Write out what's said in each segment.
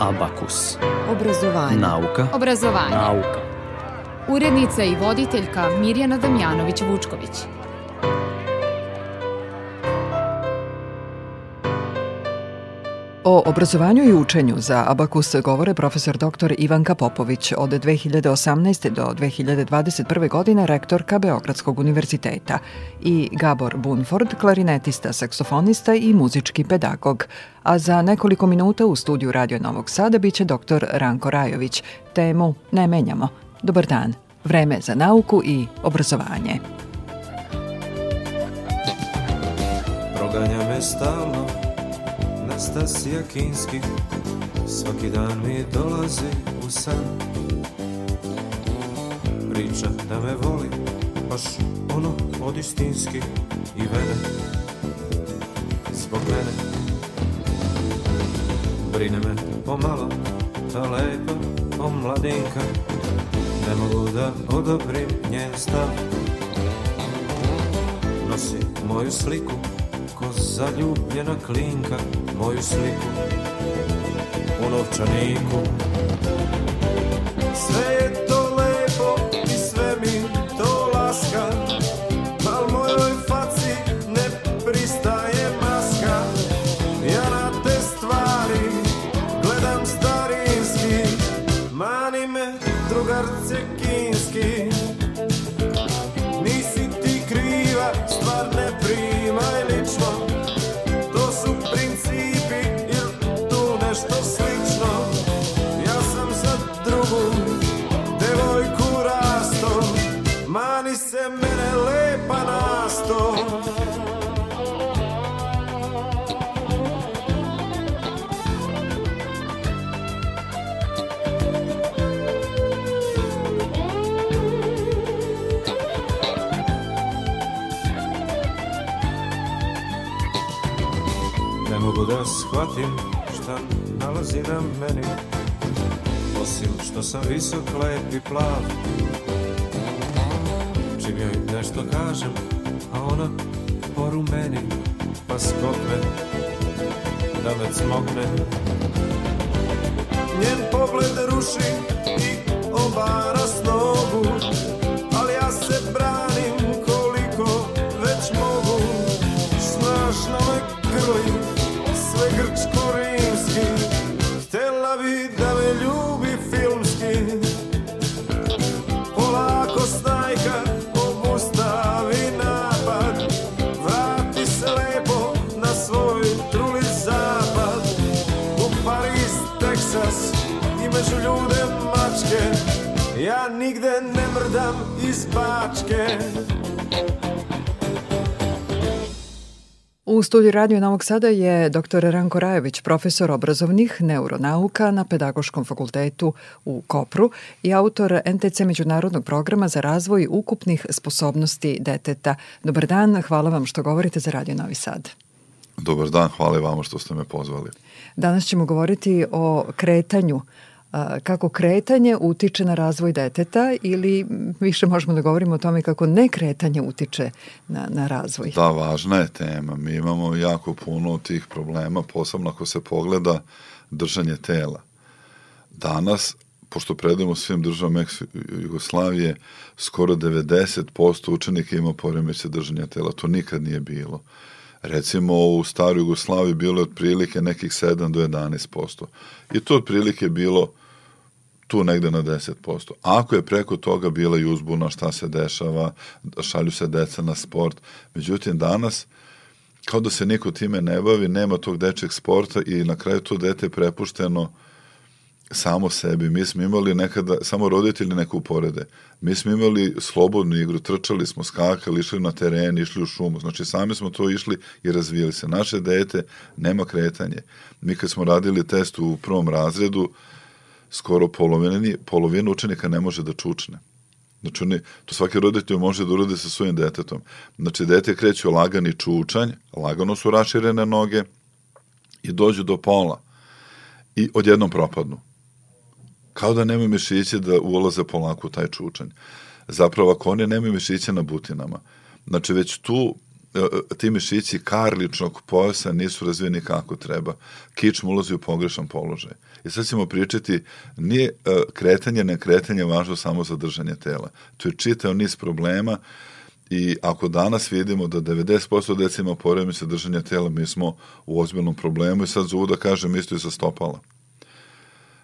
Abakus. Obrazovanje. Nauka. Obrazovanje. Nauka. Urednica i voditeljka Mirjana Damjanović-Vučković. O obrazovanju i učenju za Abakus govore profesor dr. Ivanka Popović od 2018. do 2021. godine rektorka Beogradskog univerziteta i Gabor Bunford, klarinetista, saksofonista i muzički pedagog. A za nekoliko minuta u studiju Radio Novog Sada biće dr. Ranko Rajović. Temu ne menjamo. Dobar dan. Vreme za nauku i obrazovanje. Proganja me stalno Nastasija Kinski Svaki dan mi dolazi u san. Priča da me voli Baš ono od istinski I vene Zbog mene. Brine me pomalo Ta lepa omladinka Ne mogu da odobrim njen stav Nosi moju sliku ko zaljubljena klinka moju sliku u novčaniku. Sve je to lepo i sve mi to laska, al mojoj faci ne pristaje maska. Ja na te stvari gledam starinski, mani me drugarce kinski. Shvatim šta nalazi na meni. Osim što sam visok, lep i plav. Čim joj nešto kažem, a ona porumeni Pa skokne da me cmogne. Njen pogled ruši i obara s mrdam iz bačke U studiju Radio Novog Sada je dr. Ranko Rajović, profesor obrazovnih neuronauka na Pedagoškom fakultetu u Kopru i autor NTC Međunarodnog programa za razvoj ukupnih sposobnosti deteta. Dobar dan, hvala vam što govorite za Radio Novi Sad. Dobar dan, hvala vama što ste me pozvali. Danas ćemo govoriti o kretanju kako kretanje utiče na razvoj deteta ili više možemo da govorimo o tome kako nekretanje utiče na, na razvoj. Da, važna je tema. Mi imamo jako puno tih problema, posebno ako se pogleda držanje tela. Danas, pošto predajemo svim državama Jugoslavije, skoro 90% učenika ima poremeće držanja tela. To nikad nije bilo. Recimo u staroj Jugoslaviji bilo je otprilike nekih 7 do 11%. I to otprilike bilo tu negde na 10%. Ako je preko toga bila i uzbuna šta se dešava, šalju se deca na sport. Međutim, danas, kao da se niko time ne bavi, nema tog dečeg sporta i na kraju to dete je prepušteno samo sebi. Mi smo imali nekada, samo roditelji neku uporede. Mi smo imali slobodnu igru, trčali smo, skakali, išli na teren, išli u šumu. Znači, sami smo to išli i razvijali se. Naše dete nema kretanje. Mi kad smo radili test u prvom razredu, skoro polovini, polovina učenika ne može da čučne. Znači, oni, to svaki roditelj može da urade sa svojim detetom. Znači, dete kreće lagani čučanj, lagano su raširene noge i dođu do pola i odjednom propadnu. Kao da nemaju mišiće da ulaze polako u taj čučanj. Zapravo, ako oni nemaju mišiće na butinama, znači već tu e, ti mišići karličnog pojasa nisu razvijeni kako treba. Kičma ulazi u pogrešan položaj. I sad ćemo pričati, nije kretanje na kretanje važno samo za držanje tela. To je čitao niz problema i ako danas vidimo da 90% dece ima poremeće držanja tela, mi smo u ozbiljnom problemu i sad zovu da kažem isto i sa stopala.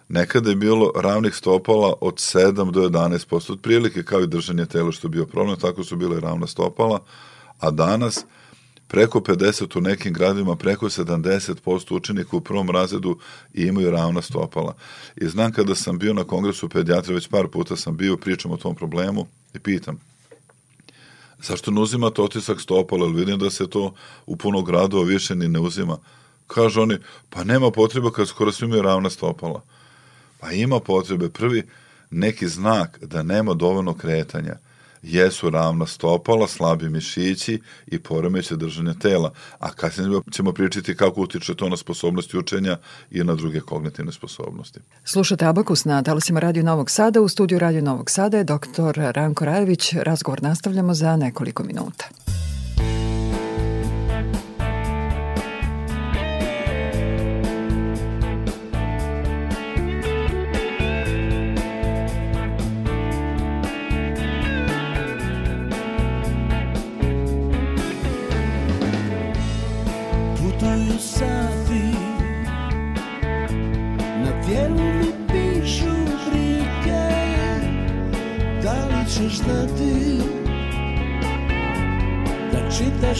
Nekada je bilo ravnih stopala od 7 do 11%, otprilike kao i držanje tela što je bio problem, tako su bile ravna stopala, a danas preko 50 u nekim gradima, preko 70% učenika u prvom razredu imaju ravna stopala. I znam kada sam bio na kongresu pedijatra, već par puta sam bio, pričam o tom problemu i pitam, zašto ne uzimate otisak stopala, ili vidim da se to u puno gradova više ni ne uzima. Kažu oni, pa nema potreba kad skoro svi imaju ravna stopala. Pa ima potrebe. Prvi, neki znak da nema dovoljno kretanja jesu ravna stopala, slabi mišići i poremeće držanja tela. A kasnije ćemo pričati kako utiče to na sposobnosti učenja i na druge kognitivne sposobnosti. Slušate Abakus na talasima Radio Novog Sada. U studiju Radio Novog Sada je dr. Ranko Rajević. Razgovor nastavljamo za nekoliko minuta.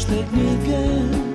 Te knjige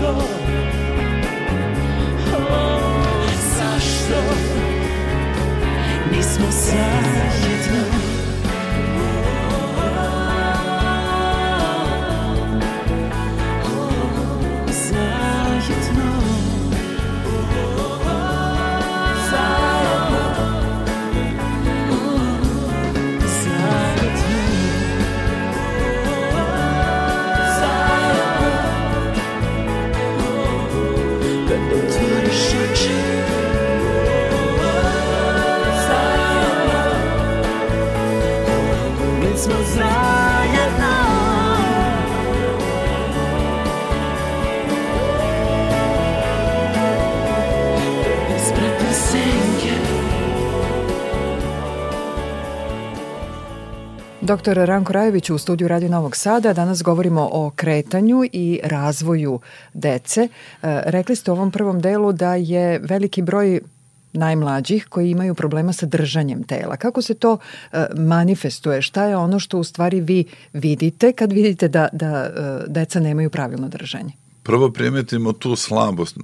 zašto? Oh, Zašto? Nismo zajedno Doktor Ranko Rajević u studiju Radio Novog Sada. Danas govorimo o kretanju i razvoju dece. E, rekli ste u ovom prvom delu da je veliki broj najmlađih koji imaju problema sa držanjem tela. Kako se to e, manifestuje? Šta je ono što u stvari vi vidite kad vidite da, da e, deca nemaju pravilno držanje? Prvo primetimo tu slabost.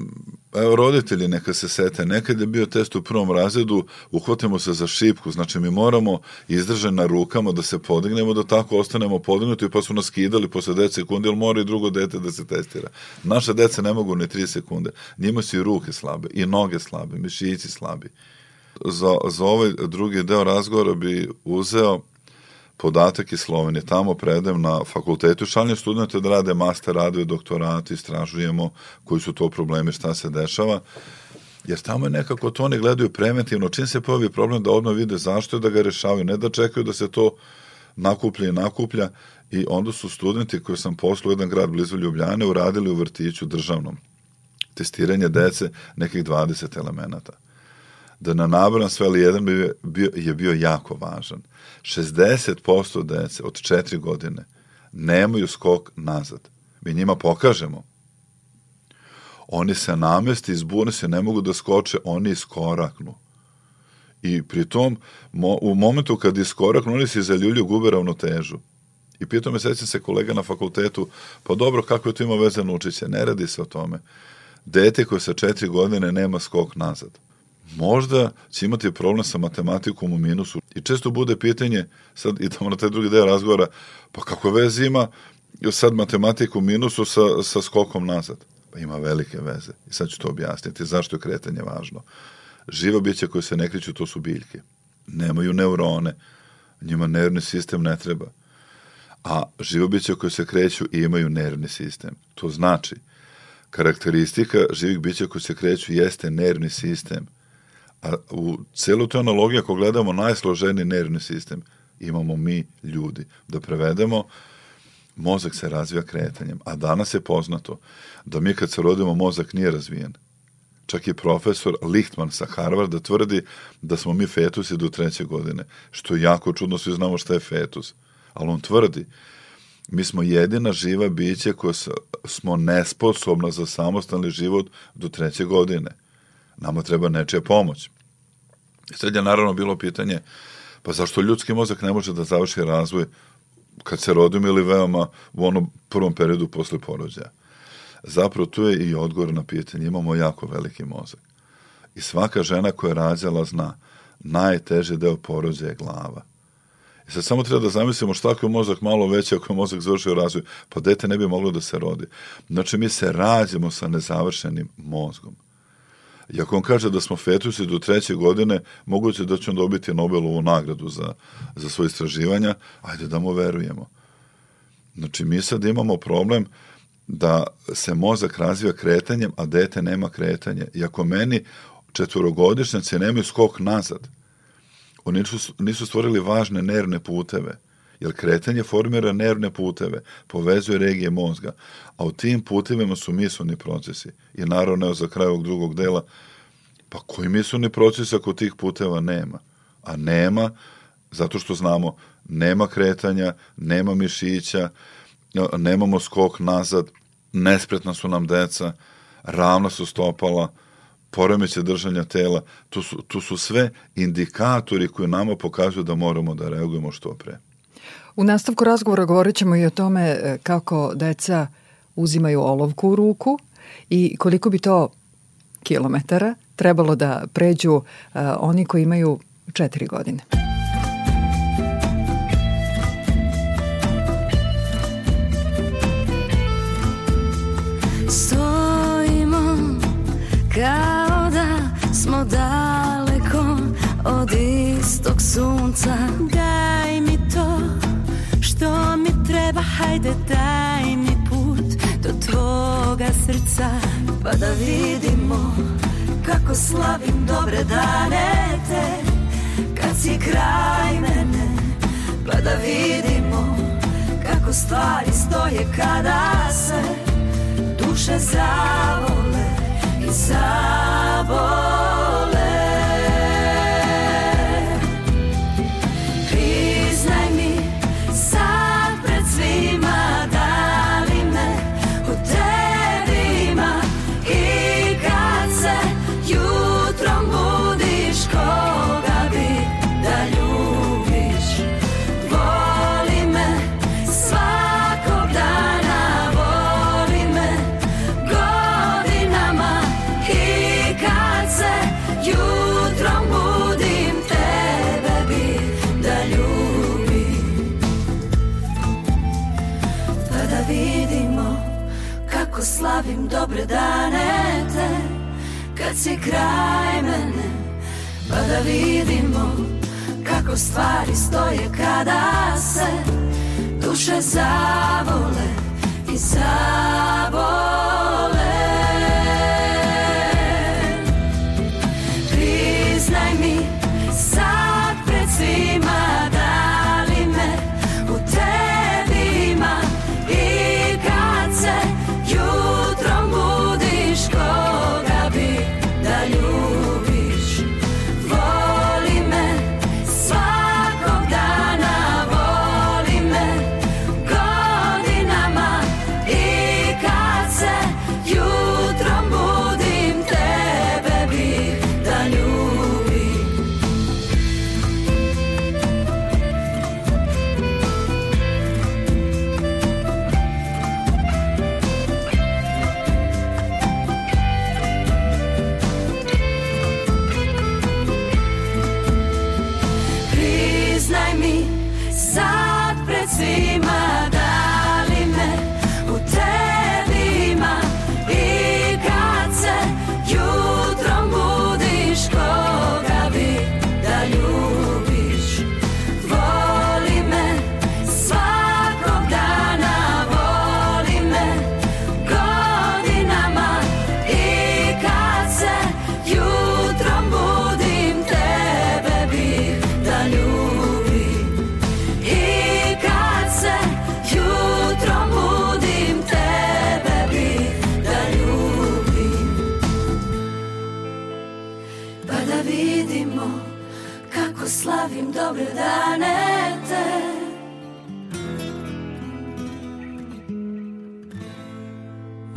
Evo, roditelji neka se sete, nekad je bio test u prvom razredu, uhvatimo se za šipku, znači mi moramo izdržati na rukama da se podignemo, da tako ostanemo podignuti, pa su nas skidali posle 10 sekundi, ili mora i drugo dete da se testira. Naše dece ne mogu ni 3 sekunde. Njima su i ruke slabe, i noge slabe, mišići slabi. Za, za ovaj drugi deo razgovora bi uzeo podatak iz Slovenije. Tamo predajem na fakultetu, šaljem studente da rade master radove, doktorati, istražujemo koji su to problemi, šta se dešava. Jer tamo je nekako to oni gledaju preventivno. Čim se pojavi problem da odmah vide zašto je da ga rešavaju, ne da čekaju da se to nakuplja i nakuplja. I onda su studenti koji sam poslao jedan grad blizu Ljubljane uradili u vrtiću državnom testiranje dece nekih 20 elemenata da na nabram sve, ali jedan bi bio, je bio jako važan. 60% dece od 4 godine nemaju skok nazad. Mi njima pokažemo. Oni se namesti, izbune se, ne mogu da skoče, oni iskoraknu. I pri tom, mo, u momentu kad iskoraknu, oni se zaljulju, gube ravnotežu. I pitao me, sećam se kolega na fakultetu, pa dobro, kako je to ima veze na učiće? Ne radi se o tome. Dete koje sa četiri godine nema skok nazad možda će imati problem sa matematikom u minusu. I često bude pitanje, sad idemo na taj drugi deo razgovora, pa kako veze ima sad matematiku u minusu sa, sa skokom nazad? Pa ima velike veze. I sad ću to objasniti. Zašto je kretanje važno? Živa bića koje se ne kreću, to su biljke. Nemaju neurone. Njima nervni sistem ne treba. A živo bića koje se kreću imaju nervni sistem. To znači, karakteristika živih bića koje se kreću jeste nervni sistem A u celu tu analogiju, ako gledamo najsloženiji nervni sistem, imamo mi ljudi. Da prevedemo, mozak se razvija kretanjem. A danas je poznato da mi kad se rodimo, mozak nije razvijen. Čak i profesor Lichtman sa Harvarda tvrdi da smo mi fetusi do treće godine. Što je jako čudno, svi znamo šta je fetus. Ali on tvrdi, mi smo jedina živa biće koja smo nesposobna za samostalni život do treće godine nama treba nečija pomoć. I sad je naravno bilo pitanje, pa zašto ljudski mozak ne može da završi razvoj kad se rodimo ili veoma u onom prvom periodu posle porođaja? Zapravo tu je i odgovor na pitanje. Imamo jako veliki mozak. I svaka žena koja je rađala zna, najteži deo porođaja je glava. I sad samo treba da zamislimo šta ako je mozak malo veći, ako je mozak završio razvoj, pa dete ne bi moglo da se rodi. Znači mi se rađemo sa nezavršenim mozgom. I ako on kaže da smo fetusi do treće godine, moguće da će on dobiti Nobelovu nagradu za, za svoje istraživanja, ajde da mu verujemo. Znači, mi sad imamo problem da se mozak razvija kretanjem, a dete nema kretanje. I ako meni četvorogodišnjaci nemaju skok nazad, oni nisu, nisu stvorili važne nervne puteve, jer kretanje formira nervne puteve, povezuje regije mozga, a u tim putevima su misleni procesi. I naravno, za kraj ovog drugog dela, pa koji misleni proces ako tih puteva nema? A nema, zato što znamo, nema kretanja, nema mišića, nemamo skok nazad, nespretna su nam deca, ravna su stopala, poremeće držanja tela, tu su, tu su sve indikatori koji nama pokazuju da moramo da reagujemo što pre. U nastavku razgovora govorit ćemo i o tome e, kako deca uzimaju olovku u ruku i koliko bi to kilometara trebalo da pređu uh, oni koji imaju četiri godine. Stojimo kao da smo daleko od istog sunca Daj mi to što mi treba, hajde daj mi put do tvoga srca. Pa da vidimo kako slavim dobre dane te. Kad si kraj mene Pa da vidimo kako stvari stoje kada se Duše zavole i zavole si kraj mene Pa da vidimo kako stvari stoje kada se Duše zavole i zavole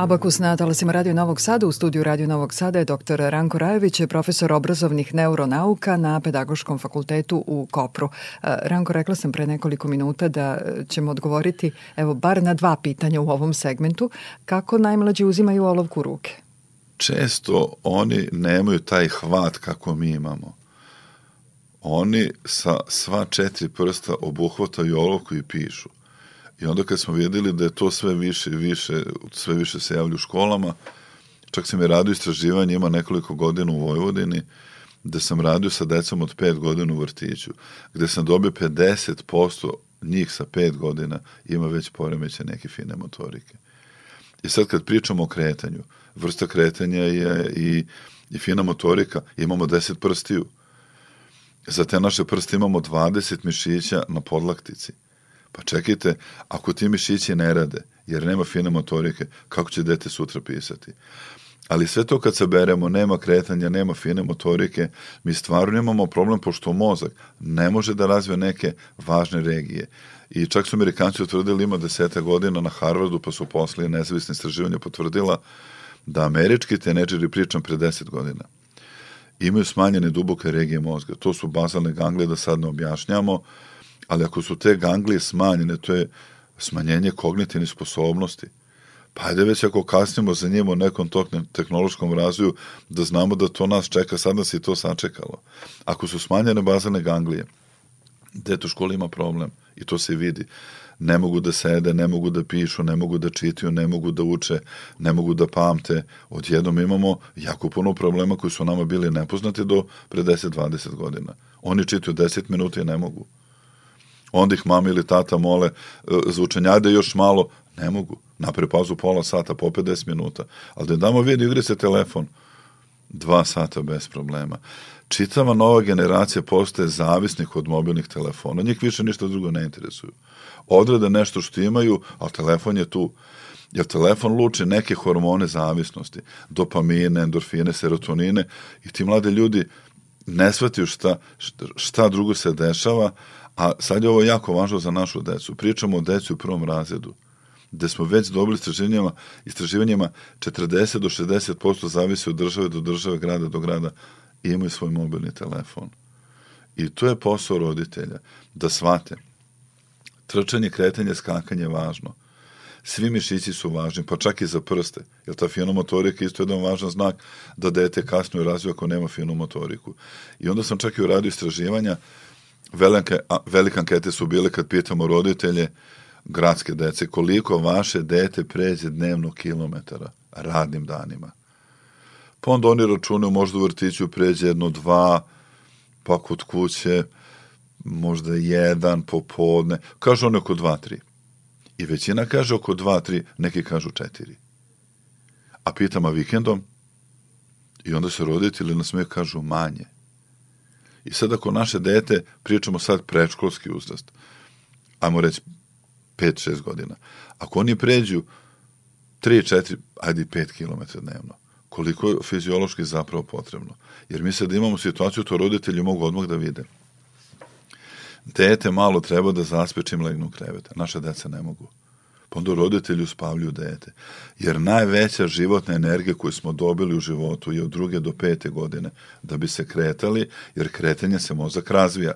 Abakus na talasima Radio Novog Sada. U studiju Radio Novog Sada je dr. Ranko Rajović, profesor obrazovnih neuronauka na Pedagoškom fakultetu u Kopru. E, Ranko, rekla sam pre nekoliko minuta da ćemo odgovoriti evo, bar na dva pitanja u ovom segmentu. Kako najmlađi uzimaju olovku u ruke? često oni nemaju taj hvat kako mi imamo. Oni sa sva četiri prsta obuhvataju olovku i pišu. I onda kad smo videli da je to sve više i više, sve više se javlja u školama, čak sam i radio istraživanje, ima nekoliko godina u Vojvodini, gde sam radio sa decom od 5 godina u vrtiću, gde sam dobio 50% njih sa 5 godina ima već poremeće neke fine motorike. I sad kad pričamo o kretanju, vrsta kretanja je i, i fina motorika, imamo 10 prstiju. Za te naše prste imamo 20 mišića na podlaktici. Pa čekajte, ako ti mišići ne rade, jer nema fine motorike, kako će dete sutra pisati? Ali sve to kad se beremo, nema kretanja, nema fine motorike, mi stvarno imamo problem pošto mozak ne može da razvije neke važne regije. I čak su Amerikanci utvrdili ima deseta godina na Harvardu, pa su posle nezavisne istraživanja potvrdila da američki tenedžeri, pričam pre 10 godina, imaju smanjene duboke regije mozga. To su bazalne ganglije, da sad ne objašnjamo, ali ako su te ganglije smanjene, to je smanjenje kognitivnih sposobnosti. Pa ajde već ako kasnimo za njim u nekom tehnološkom razvoju, da znamo da to nas čeka, sad nas je to sačekalo. Ako su smanjene bazalne ganglije, dete u školi ima problem i to se vidi. Ne mogu da sede, ne mogu da pišu, ne mogu da čitaju, ne mogu da uče, ne mogu da pamte. Odjednom imamo jako puno problema koji su nama bili nepoznati do pre 10-20 godina. Oni čitaju 10 minuta i ne mogu. Onda ih mama ili tata mole, e, zvučenjade još malo, ne mogu. Napre pauzu pola sata, po 50 minuta. Ali da damo vidi, igri se telefon, dva sata bez problema. Čitava nova generacija postaje zavisnih od mobilnih telefona. Njih više ništa drugo ne interesuju. Odrede nešto što imaju, ali telefon je tu. Jer telefon luči neke hormone zavisnosti. Dopamine, endorfine, serotonine i ti mlade ljudi ne shvataju šta, šta drugo se dešava, a sad je ovo jako važno za našu decu. Pričamo o deci u prvom razredu gde smo već dobili istraživanjima, istraživanjima 40 do 60% zavisi od države do države, grada do grada i imaju svoj mobilni telefon. I to je posao roditelja, da shvate. Trčanje, kretanje, skakanje je važno. Svi mišići su važni, pa čak i za prste. Jer ta fina motorika isto je jedan važan znak da dete kasno razvija ako nema finu motoriku. I onda sam čak i uradio istraživanja, velike, velike ankete su bile kad pitamo roditelje, gradske dece, koliko vaše dete pređe dnevno kilometara. radnim danima. Pa onda oni računaju možda u vrtiću pređe jedno dva, pa kod kuće možda jedan popodne, kažu oni oko dva, tri. I većina kaže oko dva, tri, neki kažu četiri. A pitam, a vikendom? I onda se roditelji na smeh kažu manje. I sad ako naše dete, pričamo sad predškolski uzrast, ajmo reći 5-6 godina, ako oni pređu 3-4, ajde 5 km dnevno, koliko je fiziološki zapravo potrebno. Jer mi sad imamo situaciju, to roditelji mogu odmah da vide. Dete malo treba da zaspe čim legnu kreveta. Naša deca ne mogu. Pa onda roditelji uspavljuju dete. Jer najveća životna energija koju smo dobili u životu je od druge do pete godine da bi se kretali, jer kretanje se mozak razvija.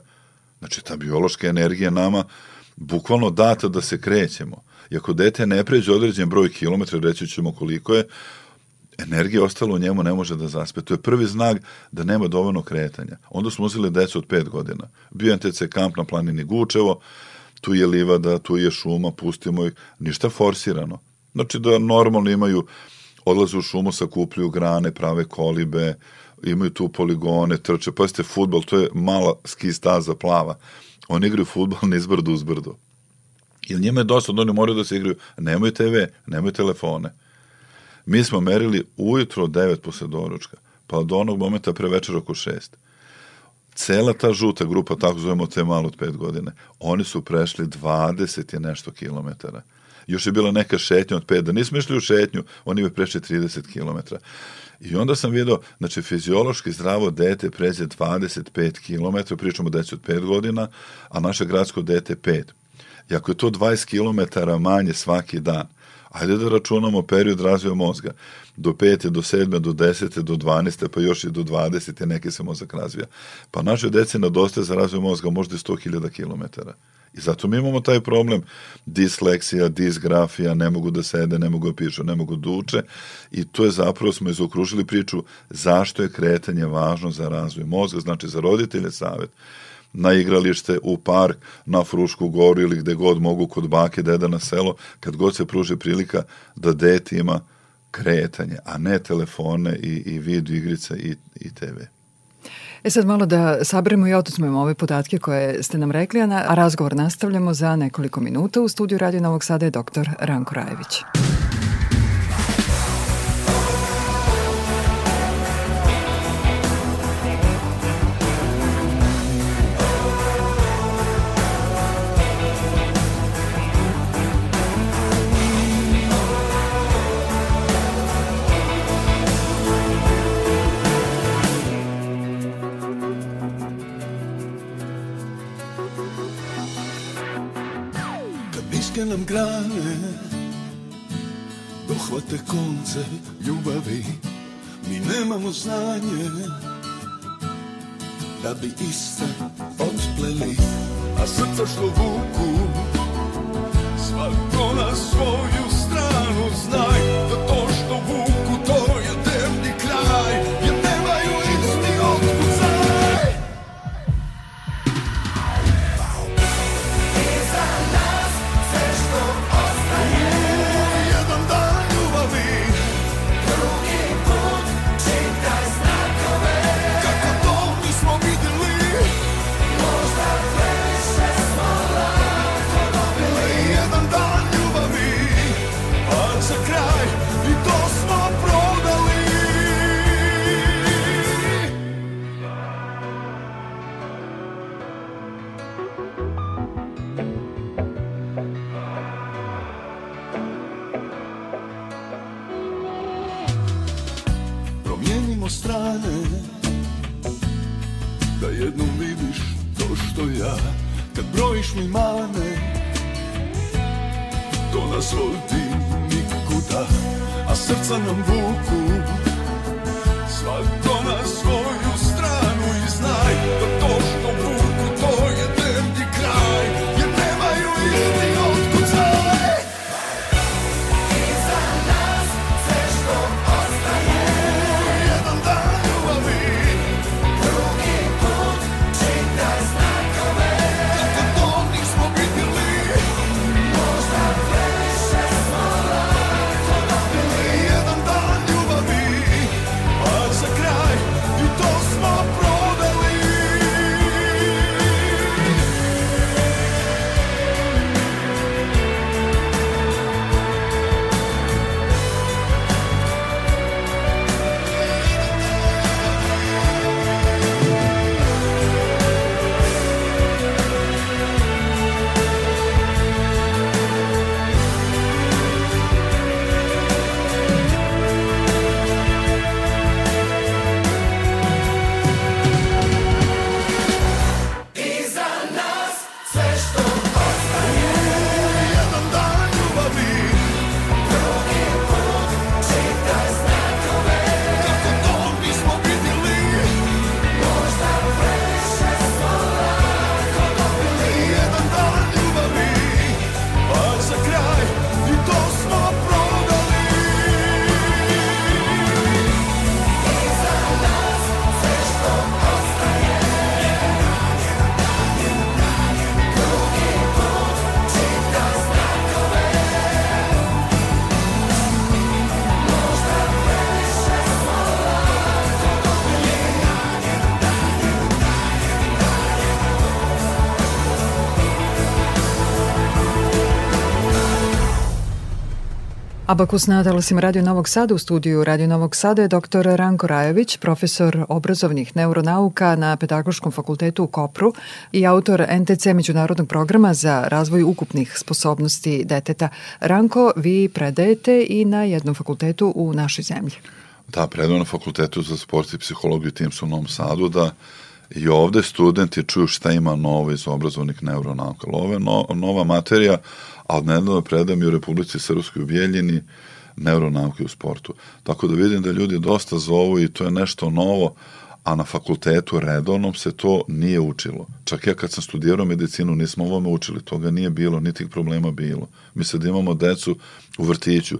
Znači, ta biološka energija nama bukvalno data da se krećemo. I ako dete ne pređe određen broj kilometra, reći ćemo koliko je, energija ostala u njemu ne može da zaspe. To je prvi znak da nema dovoljno kretanja. Onda smo uzeli decu od pet godina. Bio NTC kamp na planini Gučevo, tu je livada, tu je šuma, pustimo ih, ništa forsirano. Znači da normalno imaju, odlaze u šumu, sakupljuju grane, prave kolibe, imaju tu poligone, trče, pa ste futbol, to je mala ski staza plava. Oni igraju futbol niz brdo uz brdo. Jer njima je dosta, da oni moraju da se igraju, nemaju TV, nemaju telefone. Mi smo merili ujutro od 9 posle doručka, pa do onog momenta pre večera oko 6 cela ta žuta grupa, tako zovemo te malo od pet godine, oni su prešli 20 i nešto kilometara. Još je bila neka šetnja od pet, da nismo išli u šetnju, oni bi prešli 30 kilometara. I onda sam vidio, znači, fiziološki zdravo dete pređe 25 km, pričamo o deci od 5 godina, a naše gradsko dete 5. I ako je to 20 km manje svaki dan, ajde da računamo period razvoja mozga do 5. do 7. do 10. do 12. pa još i do 20. neke se mozak razvija. Pa naše dece nadostaje za razvoj mozga možda 100.000 km. I zato mi imamo taj problem disleksija, disgrafija, ne mogu da sede, ne mogu da pišu, ne mogu da uče i to je zapravo smo izokružili priču zašto je kretanje važno za razvoj mozga, znači za roditelje savet na igralište, u park, na Frušku goru ili gde god mogu kod bake, deda na selo, kad god se pruže prilika da dete ima kretanje, a ne telefone i, i video igrice i, i TV. E sad malo da saberemo i otuzmemo ove podatke koje ste nam rekli, a razgovor nastavljamo za nekoliko minuta. U studiju Radio Novog Sada je dr. Ranko Rajević. Dohvate konce ljubavi Mi nemamo znanje Da bi iste odpleli A srca što vuku Svako na svoju stranu Znaj Abakus na talasima Radio Novog Sada u studiju Radio Novog Sada je dr. Ranko Rajović, profesor obrazovnih neuronauka na Pedagoškom fakultetu u Kopru i autor NTC Međunarodnog programa za razvoj ukupnih sposobnosti deteta. Ranko, vi predajete i na jednom fakultetu u našoj zemlji. Da, predajem na fakultetu za sport i psihologiju Timsu u Novom Sadu, da i ovde studenti čuju šta ima novo iz obrazovnih neuronauka. Ovo je no, nova materija, a odnedavno predajem i u Republici Srpskoj u Bijeljini neuronauke u sportu. Tako da vidim da ljudi dosta zovu i to je nešto novo, a na fakultetu redovnom se to nije učilo. Čak ja kad sam studirao medicinu nismo ovome učili, toga nije bilo, niti problema bilo. Mi sad imamo decu u vrtiću,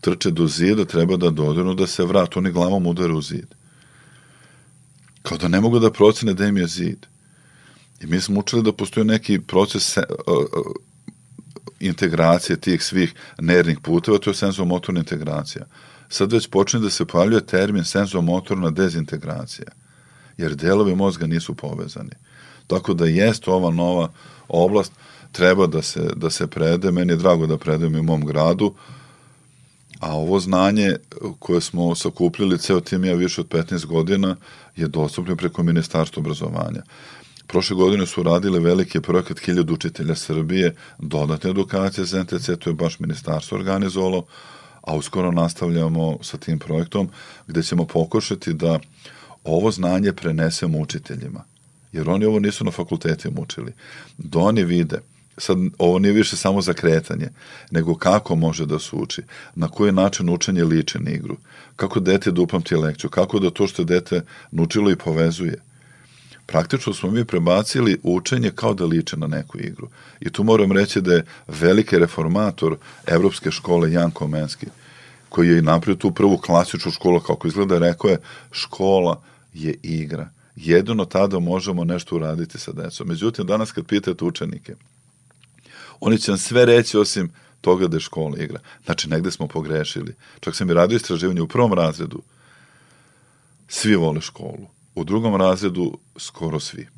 trče do zida, treba da dodenu da se vratu, oni glavom udare u zid. Kao da ne mogu da procene da im je zid. I mi smo učili da postoji neki proces integracije tih svih nervnih puteva, to je senzomotorna integracija. Sad već počne da se pojavljuje termin senzomotorna dezintegracija, jer delovi mozga nisu povezani. Tako da jest ova nova oblast, treba da se, da se prede, meni je drago da predajem u mom gradu, a ovo znanje koje smo sakupljili ceo tim ja više od 15 godina je dostupno preko Ministarstva obrazovanja. Prošle godine su radile veliki projekat 1000 učitelja Srbije, dodatne edukacije za NTC, to je baš ministarstvo organizovalo, a uskoro nastavljamo sa tim projektom gde ćemo pokušati da ovo znanje prenesemo učiteljima. Jer oni ovo nisu na fakultetima učili. Da oni vide sad ovo nije više samo za kretanje, nego kako može da se uči, na koji način učenje liči na igru, kako dete da upamti lekciju, kako da to što je dete naučilo i povezuje. Praktično smo mi prebacili učenje kao da liče na neku igru. I tu moram reći da je veliki reformator Evropske škole Jan Komenski, koji je napravio tu prvu klasičnu školu, kako izgleda, rekao je škola je igra. Jedino tada možemo nešto uraditi sa decom. Međutim, danas kad pitate učenike, oni će vam sve reći osim toga da je škola igra. Znači, negde smo pogrešili. Čak sam i radio istraživanje u prvom razredu. Svi vole školu. U drugom razredu skoro svi.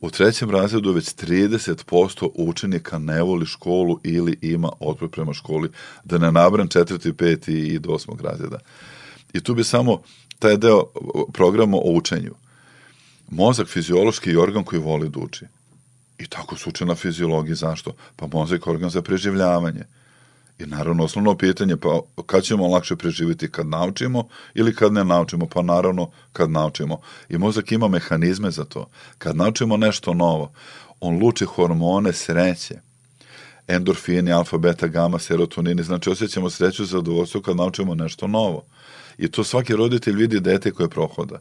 U trećem razredu već 30% učenika ne voli školu ili ima otpor prema školi, da ne nabram četvrti, peti i do osmog razreda. I tu bi samo taj deo programa o učenju. Mozak fiziološki je organ koji voli da uči. I tako se uče na fiziologiji. Zašto? Pa mozak je organ za preživljavanje. I naravno osnovno pitanje, pa kad ćemo lakše preživiti, kad naučimo ili kad ne naučimo? Pa naravno kad naučimo. I mozak ima mehanizme za to. Kad naučimo nešto novo, on luči hormone sreće, endorfini, alfa, beta, gama, serotonini, znači osjećamo sreću i zadovoljstvo kad naučimo nešto novo. I to svaki roditelj vidi dete koje prohoda.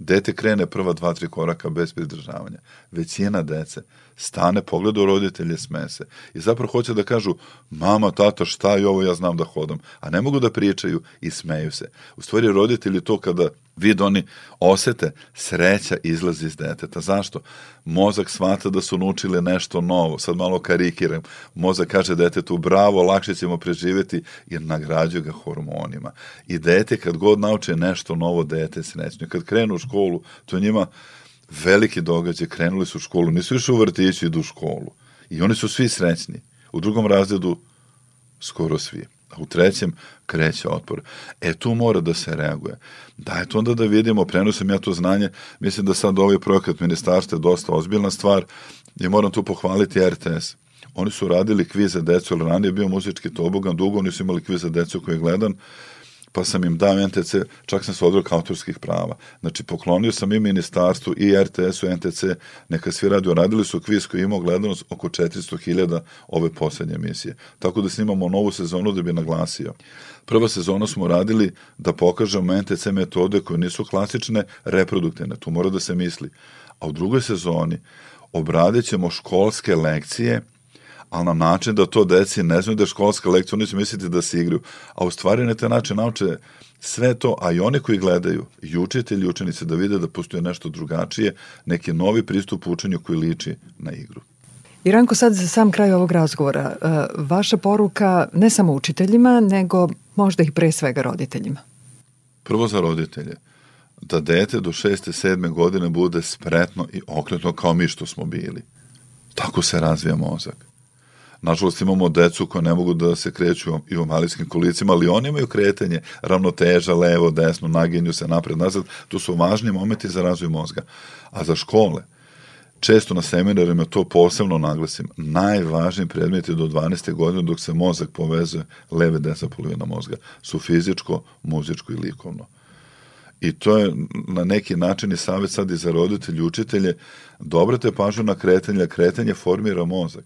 Dete krene prva dva, tri koraka bez pridržavanja. Većina dece stane, pogleda u roditelje, smese. I zapravo hoće da kažu, mama, tata, šta je ovo, ja znam da hodam. A ne mogu da pričaju i smeju se. U stvari, roditelji to kada vid oni osete, sreća izlazi iz deteta. Zašto? Mozak smata da su naučili nešto novo. Sad malo karikiram. Mozak kaže detetu, bravo, lakše ćemo preživeti jer nagrađuje ga hormonima. I dete kad god nauče nešto novo, dete srećno. Kad krenu u školu, to njima veliki događaj, krenuli su u školu, nisu više u vrtiću, idu u školu. I oni su svi srećni. U drugom razredu skoro svi. A u trećem kreće otpor. E, tu mora da se reaguje. Dajte onda da vidimo, prenosim ja to znanje, mislim da sad ovaj projekat ministarstva je dosta ozbiljna stvar i moram tu pohvaliti RTS. Oni su radili kviz za decu, ali ranije je bio muzički tobogan, dugo oni su imali kviz za decu koji je gledan pa sam im dao NTC, čak sam se odrekao autorskih prava. Znači, poklonio sam i ministarstvu i RTS-u, NTC, neka svi radio, radili su kviz koji imao gledanost oko 400.000 ove poslednje emisije. Tako da snimamo novu sezonu da bi naglasio. Prva sezona smo radili da pokažemo NTC metode koje nisu klasične, reproduktivne, tu mora da se misli. A u drugoj sezoni obradit ćemo školske lekcije ali na način da to deci ne znaju da je školska lekcija, oni će misliti da se igraju, a u stvari na taj način nauče sve to, a i oni koji gledaju, i učitelji i učenice, da vide da postoje nešto drugačije, neki novi pristup učenju koji liči na igru. Iranko, sad za sam kraj ovog razgovora, e, vaša poruka ne samo učiteljima, nego možda i pre svega roditeljima. Prvo za roditelje, da dete do šeste, sedme godine bude spretno i okretno kao mi što smo bili. Tako se razvija mozak Nažalost imamo decu koja ne mogu da se kreću i u malijskim kolicima, ali oni imaju kretanje, ravnoteža, levo, desno, naginju se napred, nazad. To su važni momenti za razvoj mozga. A za škole, često na seminarima to posebno naglasim, najvažniji predmeti do 12. godine dok se mozak povezuje leve desna polovina mozga su fizičko, muzičko i likovno. I to je na neki način i savjet sad i za roditelje učitelje, dobrate pažnju na kretanje, kretanje formira mozak.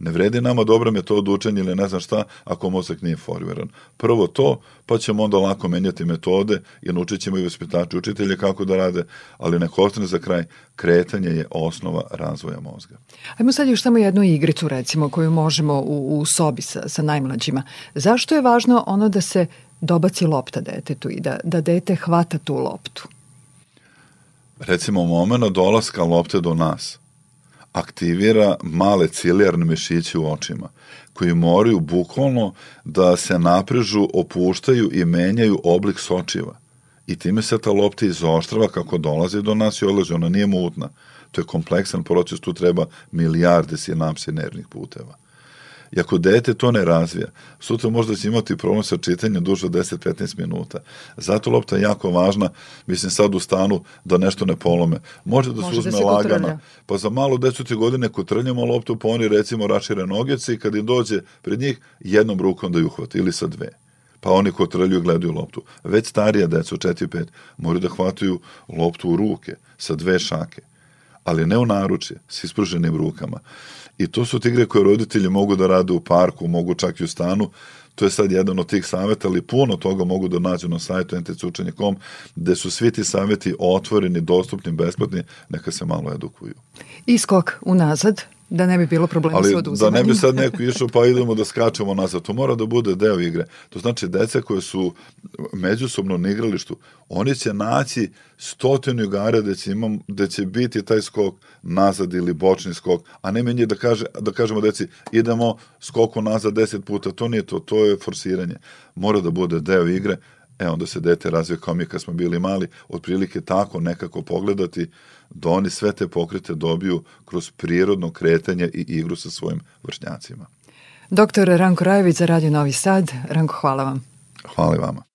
Ne vredi nama dobra metoda učenja ili ne znam šta ako mozak nije formiran. Prvo to, pa ćemo onda lako menjati metode i naučit ćemo i vaspitači učitelje kako da rade, ali neko ostane za kraj, kretanje je osnova razvoja mozga. Ajmo sad još samo jednu igricu recimo koju možemo u, u sobi sa, sa najmlađima. Zašto je važno ono da se dobaci lopta detetu i da, da dete hvata tu loptu? Recimo, momena dolaska lopte do nas aktivira male cilijarne mišiće u očima, koji moraju bukvalno da se naprežu, opuštaju i menjaju oblik sočiva. I time se ta lopta izoštrava kako dolazi do nas i odlazi. Ona nije mutna. To je kompleksan proces, tu treba milijarde sinapse nervnih puteva. I ako dete to ne razvija, sutra možda će imati problem sa čitanjem duže od 10-15 minuta. Zato lopta je jako važna, mislim sad u stanu da nešto ne polome. Može da se uzme da lagana, kotrlja. pa za malo decu ti godine kotrljamo loptu, pa oni recimo rašire nogice i kad im dođe pred njih, jednom rukom da ju uhvati ili sa dve pa oni ko trlju gledaju loptu. Već starija deca, 4-5, moraju da hvataju loptu u ruke sa dve šake, ali ne u naručje, s ispruženim rukama. I to su tigre koje roditelji mogu da rade u parku, mogu čak i u stanu. To je sad jedan od tih saveta, ali puno toga mogu da nađu na sajtu ntcučenje.com, gde su svi ti saveti otvoreni, dostupni, besplatni, neka se malo edukuju. Iskok unazad, Da ne bi bilo problema Ali sa oduzimanjem. da ne bi sad neko išao pa idemo da skačemo nazad. To mora da bude deo igre. To znači deca koje su međusobno na igralištu, oni će naći stotinu igara da će, imam, da će biti taj skok nazad ili bočni skok, a ne meni da, kaže, da kažemo deci idemo skoku nazad deset puta. To nije to, to je forsiranje. Mora da bude deo igre e onda se dete razvije kao mi kad smo bili mali, otprilike tako nekako pogledati da oni sve te pokrete dobiju kroz prirodno kretanje i igru sa svojim vršnjacima. Doktor Ranko Rajević za Radio Novi Sad. Ranko, hvala vam. Hvala i vama.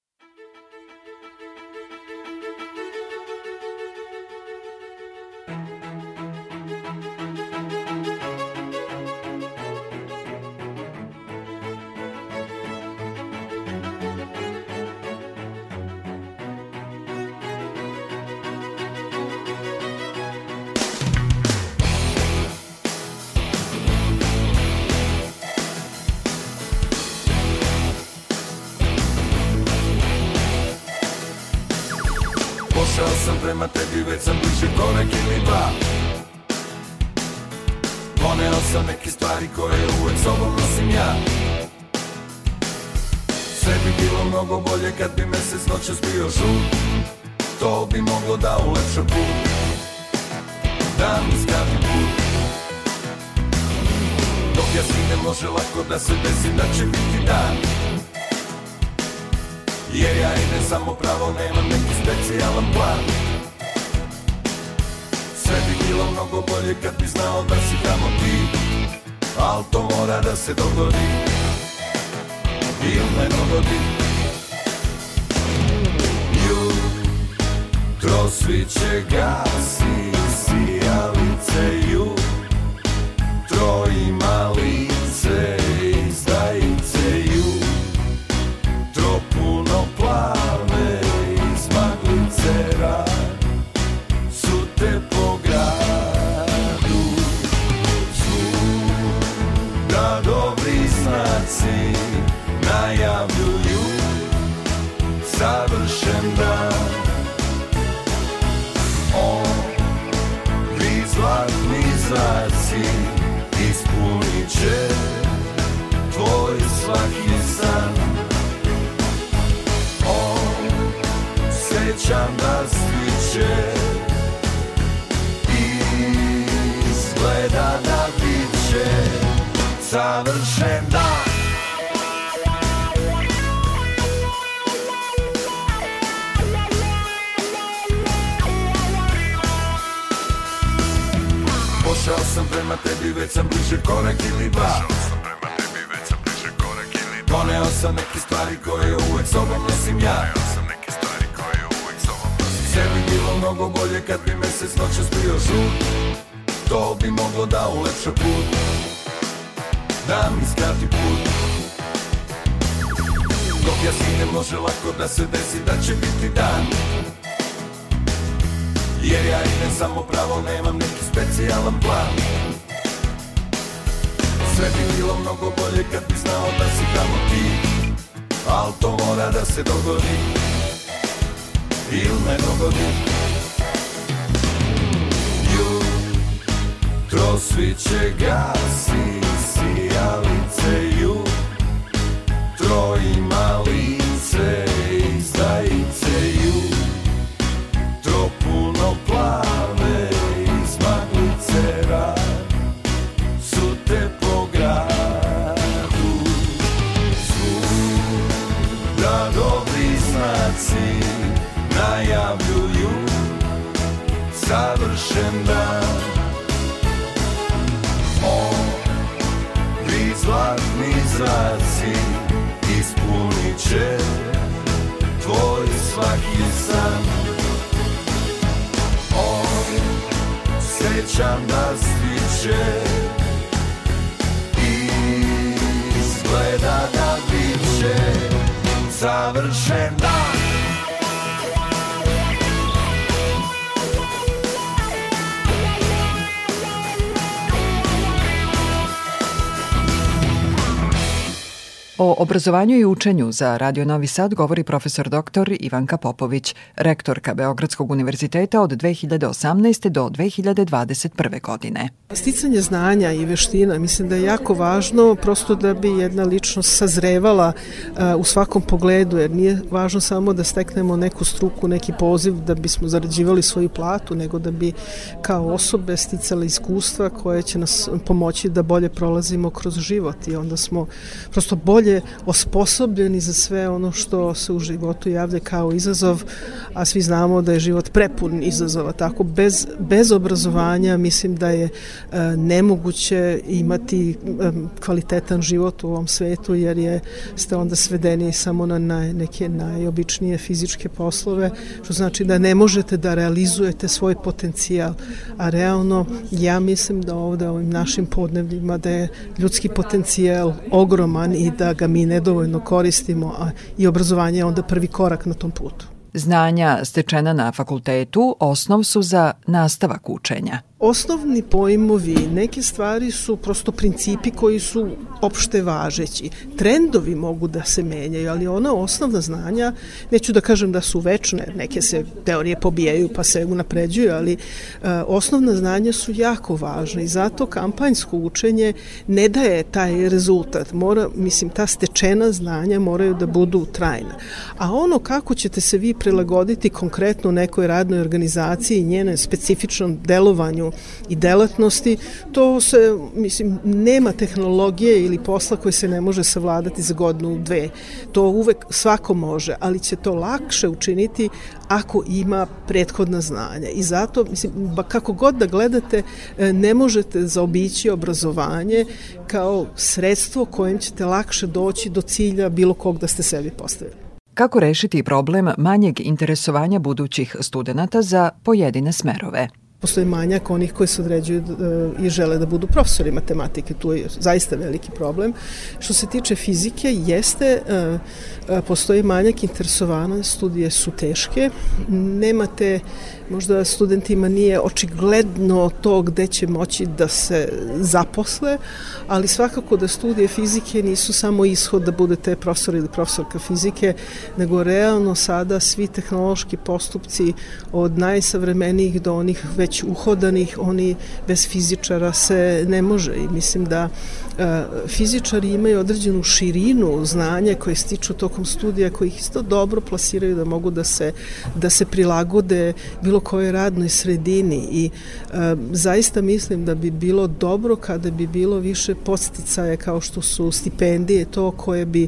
samo pravo, nemam neki specijalan plan. Sve bi bilo mnogo bolje kad bi znao da si tamo ti Al to mora da se dogodi. Il ne dogodi. Jutro svi će gasi sijalice Jutro ima li Pošao sam prema tebi, već sam bliže korak ili dva. Doneo sam neke stvari koje uvek sobom nosim ja. Doneo sam bilo mnogo bolje kad bi mesec noćas bio žut. To bi moglo da ulepša put. Da mi skrati put. Dok ja sinem može lako da se desi da će biti dan. Jer ja idem samo pravo, nemam neki specijalan plan. Sve bi bilo mnogo bolje kad bi znao da si tamo ti. Al to mora da se dogodi Ne dogodi Jutro sviće gasi Sijalice jutro ima zraci ispunit će tvoj svaki san. Osjećam da stiče Izgleda da bit će savršen dan O obrazovanju i učenju za Radio Novi Sad govori profesor dr. Ivanka Popović, rektorka Beogradskog univerziteta od 2018. do 2021. godine. Sticanje znanja i veština mislim da je jako važno prosto da bi jedna ličnost sazrevala uh, u svakom pogledu jer nije važno samo da steknemo neku struku, neki poziv da bismo zarađivali svoju platu, nego da bi kao osobe sticale iskustva koje će nas pomoći da bolje prolazimo kroz život i onda smo prosto bolje bolje osposobljeni za sve ono što se u životu javlja kao izazov, a svi znamo da je život prepun izazova. Tako bez, bez obrazovanja mislim da je e, nemoguće imati e, kvalitetan život u ovom svetu jer je ste onda svedeni samo na, na neke najobičnije fizičke poslove, što znači da ne možete da realizujete svoj potencijal, a realno ja mislim da ovde ovim našim podnevljima da je ljudski potencijal ogroman i da ga mi nedovoljno koristimo, a i obrazovanje je onda prvi korak na tom putu. Znanja stečena na fakultetu osnov su za nastavak učenja osnovni pojmovi, neke stvari su prosto principi koji su opšte važeći. Trendovi mogu da se menjaju, ali ona osnovna znanja, neću da kažem da su večne, neke se teorije pobijaju pa se unapređuju, ali e, osnovna znanja su jako važne i zato kampanjsko učenje ne daje taj rezultat. Mora, mislim, ta stečena znanja moraju da budu trajna. A ono kako ćete se vi prilagoditi konkretno nekoj radnoj organizaciji i njene specifičnom delovanju i delatnosti, to se, mislim, nema tehnologije ili posla koji se ne može savladati za godinu, dve. To uvek svako može, ali će to lakše učiniti ako ima prethodna znanja. I zato, mislim, kako god da gledate, e, ne možete zaobići obrazovanje kao sredstvo kojim ćete lakše doći do cilja bilo kog da ste sebi postavili. Kako rešiti problem manjeg interesovanja budućih studenta za pojedine smerove? Postoji manjak onih koji se određuju e, i žele da budu profesori matematike, tu je zaista veliki problem. Što se tiče fizike, jeste, e, e, postoji manjak interesovana, studije su teške, nemate možda studentima nije očigledno to gde će moći da se zaposle, ali svakako da studije fizike nisu samo ishod da budete profesor ili profesorka fizike, nego realno sada svi tehnološki postupci od najsavremenijih do onih već uhodanih, oni bez fizičara se ne može. I mislim da e, fizičari imaju određenu širinu znanja koje stiču tokom studija koji ih isto dobro plasiraju da mogu da se, da se prilagode bilo bilo kojoj radnoj sredini i e, zaista mislim da bi bilo dobro kada bi bilo više posticaje kao što su stipendije, to koje bi e,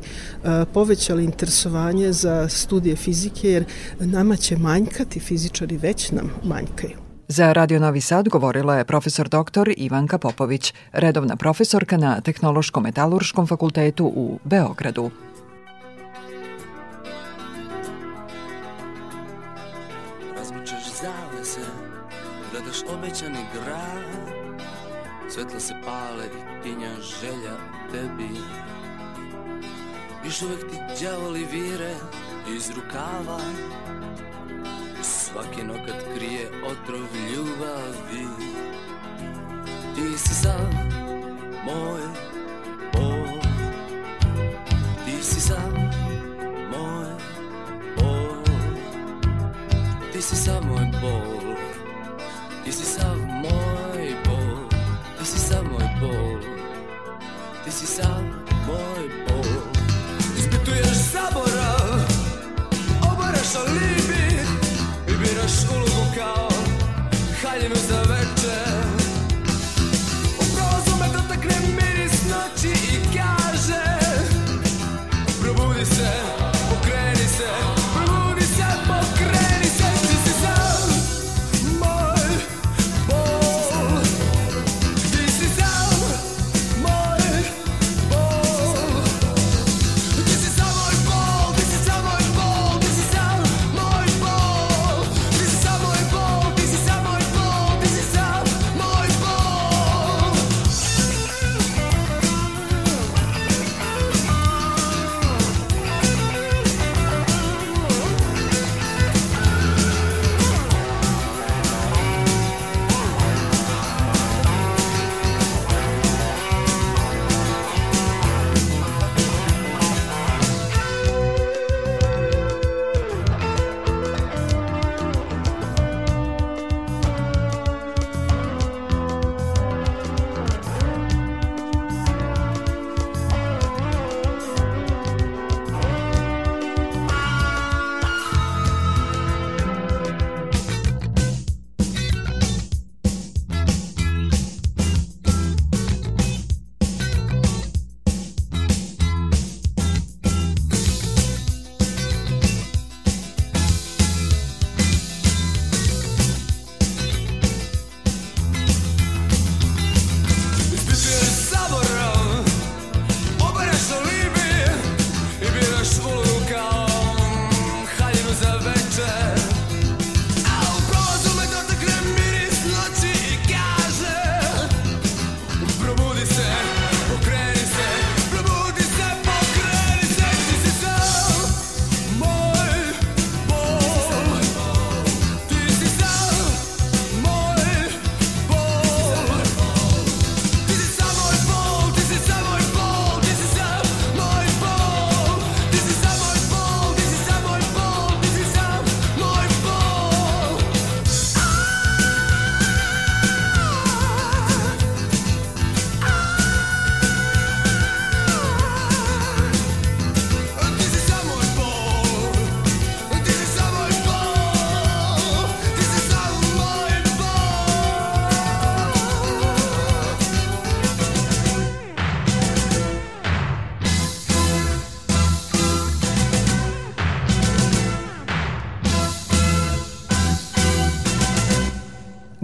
povećali interesovanje za studije fizike, jer nama će manjkati fizičari, već nam manjkaju. Za Radio Novi Sad govorila je profesor dr. Ivanka Popović, redovna profesorka na Tehnološko-metalurškom fakultetu u Beogradu. Obećani grad. Svetla se pale i tinja želja tebi. Još uvek ti đavoli vire iz rukava. Svaki nokat krije otrov ljubavi. Ti si sav moj bol. Ti si sav moj bol. Ti si sav c'est ça.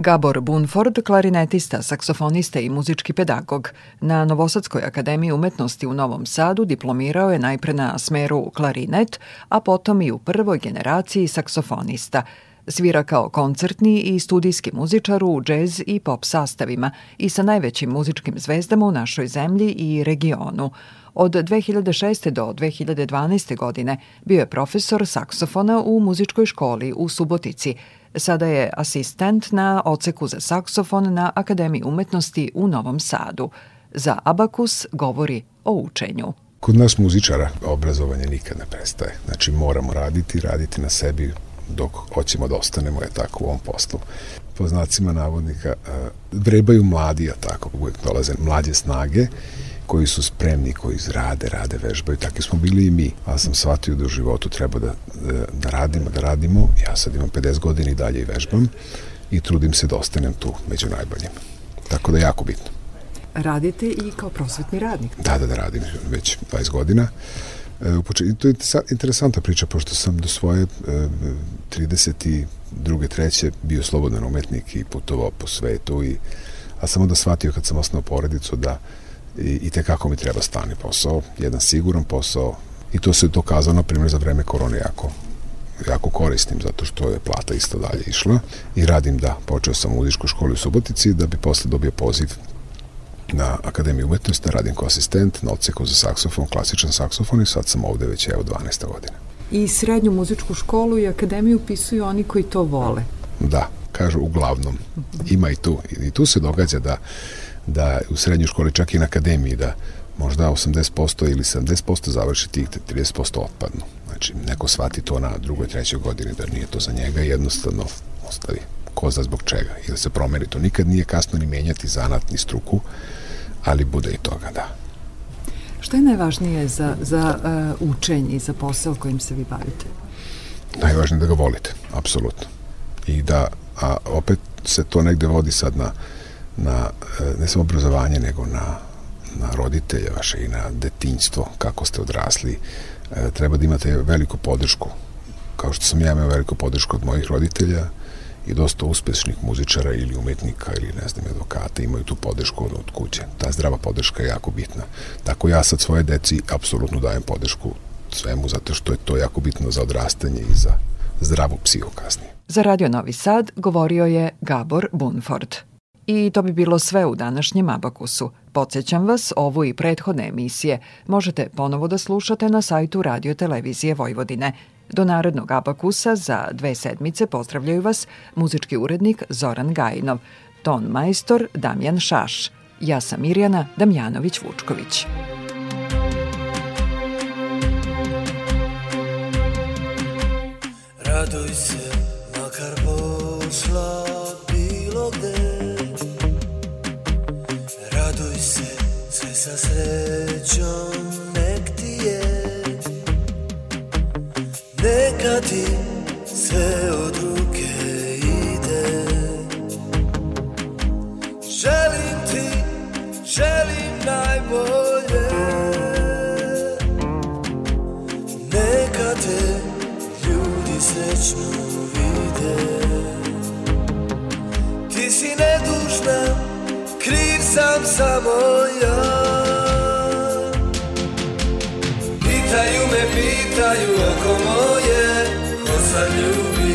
Gabor Bunford, klarinetista, saksofonista i muzički pedagog. Na Novosadskoj akademiji umetnosti u Novom Sadu diplomirao je najpre na smeru klarinet, a potom i u prvoj generaciji saksofonista. Svira kao koncertni i studijski muzičar u džez i pop sastavima i sa najvećim muzičkim zvezdama u našoj zemlji i regionu. Od 2006. do 2012. godine bio je profesor saksofona u muzičkoj školi u Subotici. Sada je asistent na oceku za saksofon na Akademiji umetnosti u Novom Sadu. Za Abakus govori o učenju. Kod nas muzičara obrazovanje nikad ne prestaje. Znači moramo raditi, raditi na sebi dok hoćemo da ostanemo je tako u ovom poslu. Po znacima navodnika eh, vrebaju mladi, a tako uvijek dolaze mlađe snage koji su spremni, koji rade, rade, vežbaju. Takvi smo bili i mi. Ja sam shvatio da u životu treba da, da, da radimo, da radimo. Ja sad imam 50 godina i dalje i vežbam i trudim se da ostanem tu među najboljim. Tako da je jako bitno. Radite i kao prosvetni radnik. Da, da, da radim već 20 godina. E, to je interesantna priča, pošto sam do svoje e, 32. treće bio slobodan umetnik i putovao po svetu, i, a sam onda shvatio kad sam osnao porodicu da i, i tekako mi treba stani posao, jedan siguran posao, i to se dokazano, na primjer, za vreme korone jako jako korisnim zato što je plata isto dalje išla i radim da počeo sam u muzičkoj školi u Subotici da bi posle dobio poziv na Akademiji umetnosti, da radim kao asistent na odseku za saksofon, klasičan saksofon i sad sam ovde već evo 12. godina. I srednju muzičku školu i akademiju upisuju oni koji to vole. Da, kažu uglavnom. Ima i tu. I tu se događa da, da u srednjoj školi, čak i na akademiji, da možda 80% ili 70% završi tih, 30% otpadnu. Znači, neko shvati to na drugoj, trećoj godini da nije to za njega i jednostavno ostavi ko zna zbog čega i da se promeri to. Nikad nije kasno ni menjati zanat ni struku, ali bude i toga, da. Šta je najvažnije za, za uh, učenje i za posao kojim se vi bavite? Najvažnije da ga volite, apsolutno. I da, a opet se to negde vodi sad na, na e, ne samo obrazovanje, nego na, na roditelje vaše i na detinjstvo, kako ste odrasli. E, treba da imate veliku podršku. Kao što sam ja imao veliku podršku od mojih roditelja, i dosta uspešnih muzičara ili umetnika ili ne znam advokata imaju tu podršku od kuće. Ta zdrava podrška je jako bitna. Tako ja sad svoje deci apsolutno dajem podršku svemu zato što je to jako bitno za odrastanje i za zdravu psihu kasnije. Za Radio Novi Sad govorio je Gabor Bunford. I to bi bilo sve u današnjem Abakusu. Podsećam vas, ovu i prethodne emisije možete ponovo da slušate na sajtu Radio Televizije Vojvodine – Do narednog abakusa za dve sedmice pozdravljaju vas muzički urednik Zoran Gajinov, ton majstor Damjan Šaš. Ja sam Mirjana Damjanović-Vučković. Raduj se, makar pošla sa srećom nek ti je. Neka ti sve od ruke ide. Želim ti, želim najbolje. Neka te ljudi srećno vide. Ti si nedužna, kriv sam samo ja. Pitaju me, pitaju oko moje Ko sad ljubi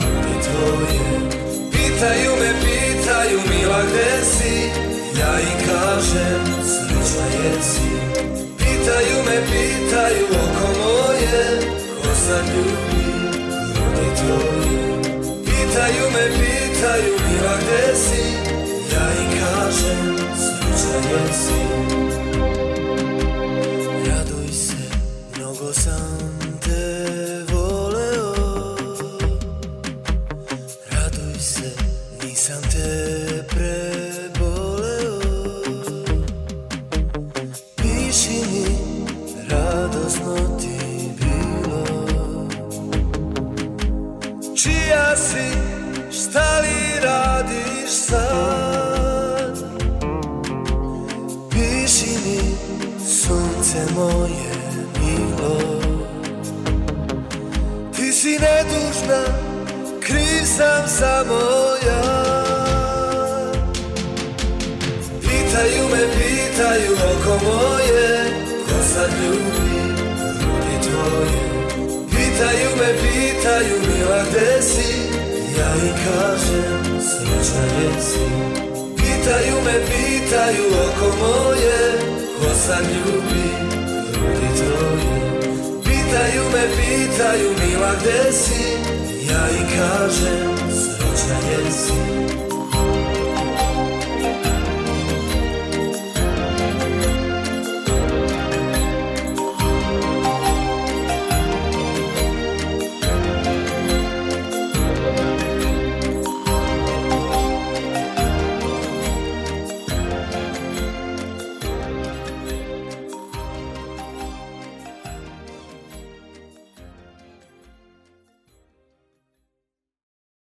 ljudi tvoje. Pitaju me, pitaju mila gde si? Ja im kažem srećna jesi. Pitaju me, pitaju oko moje Ko sad ljubi ljudi tvoje. Pitaju me, pitaju mila gde si Srećna jesi Raduj se, mnogo sam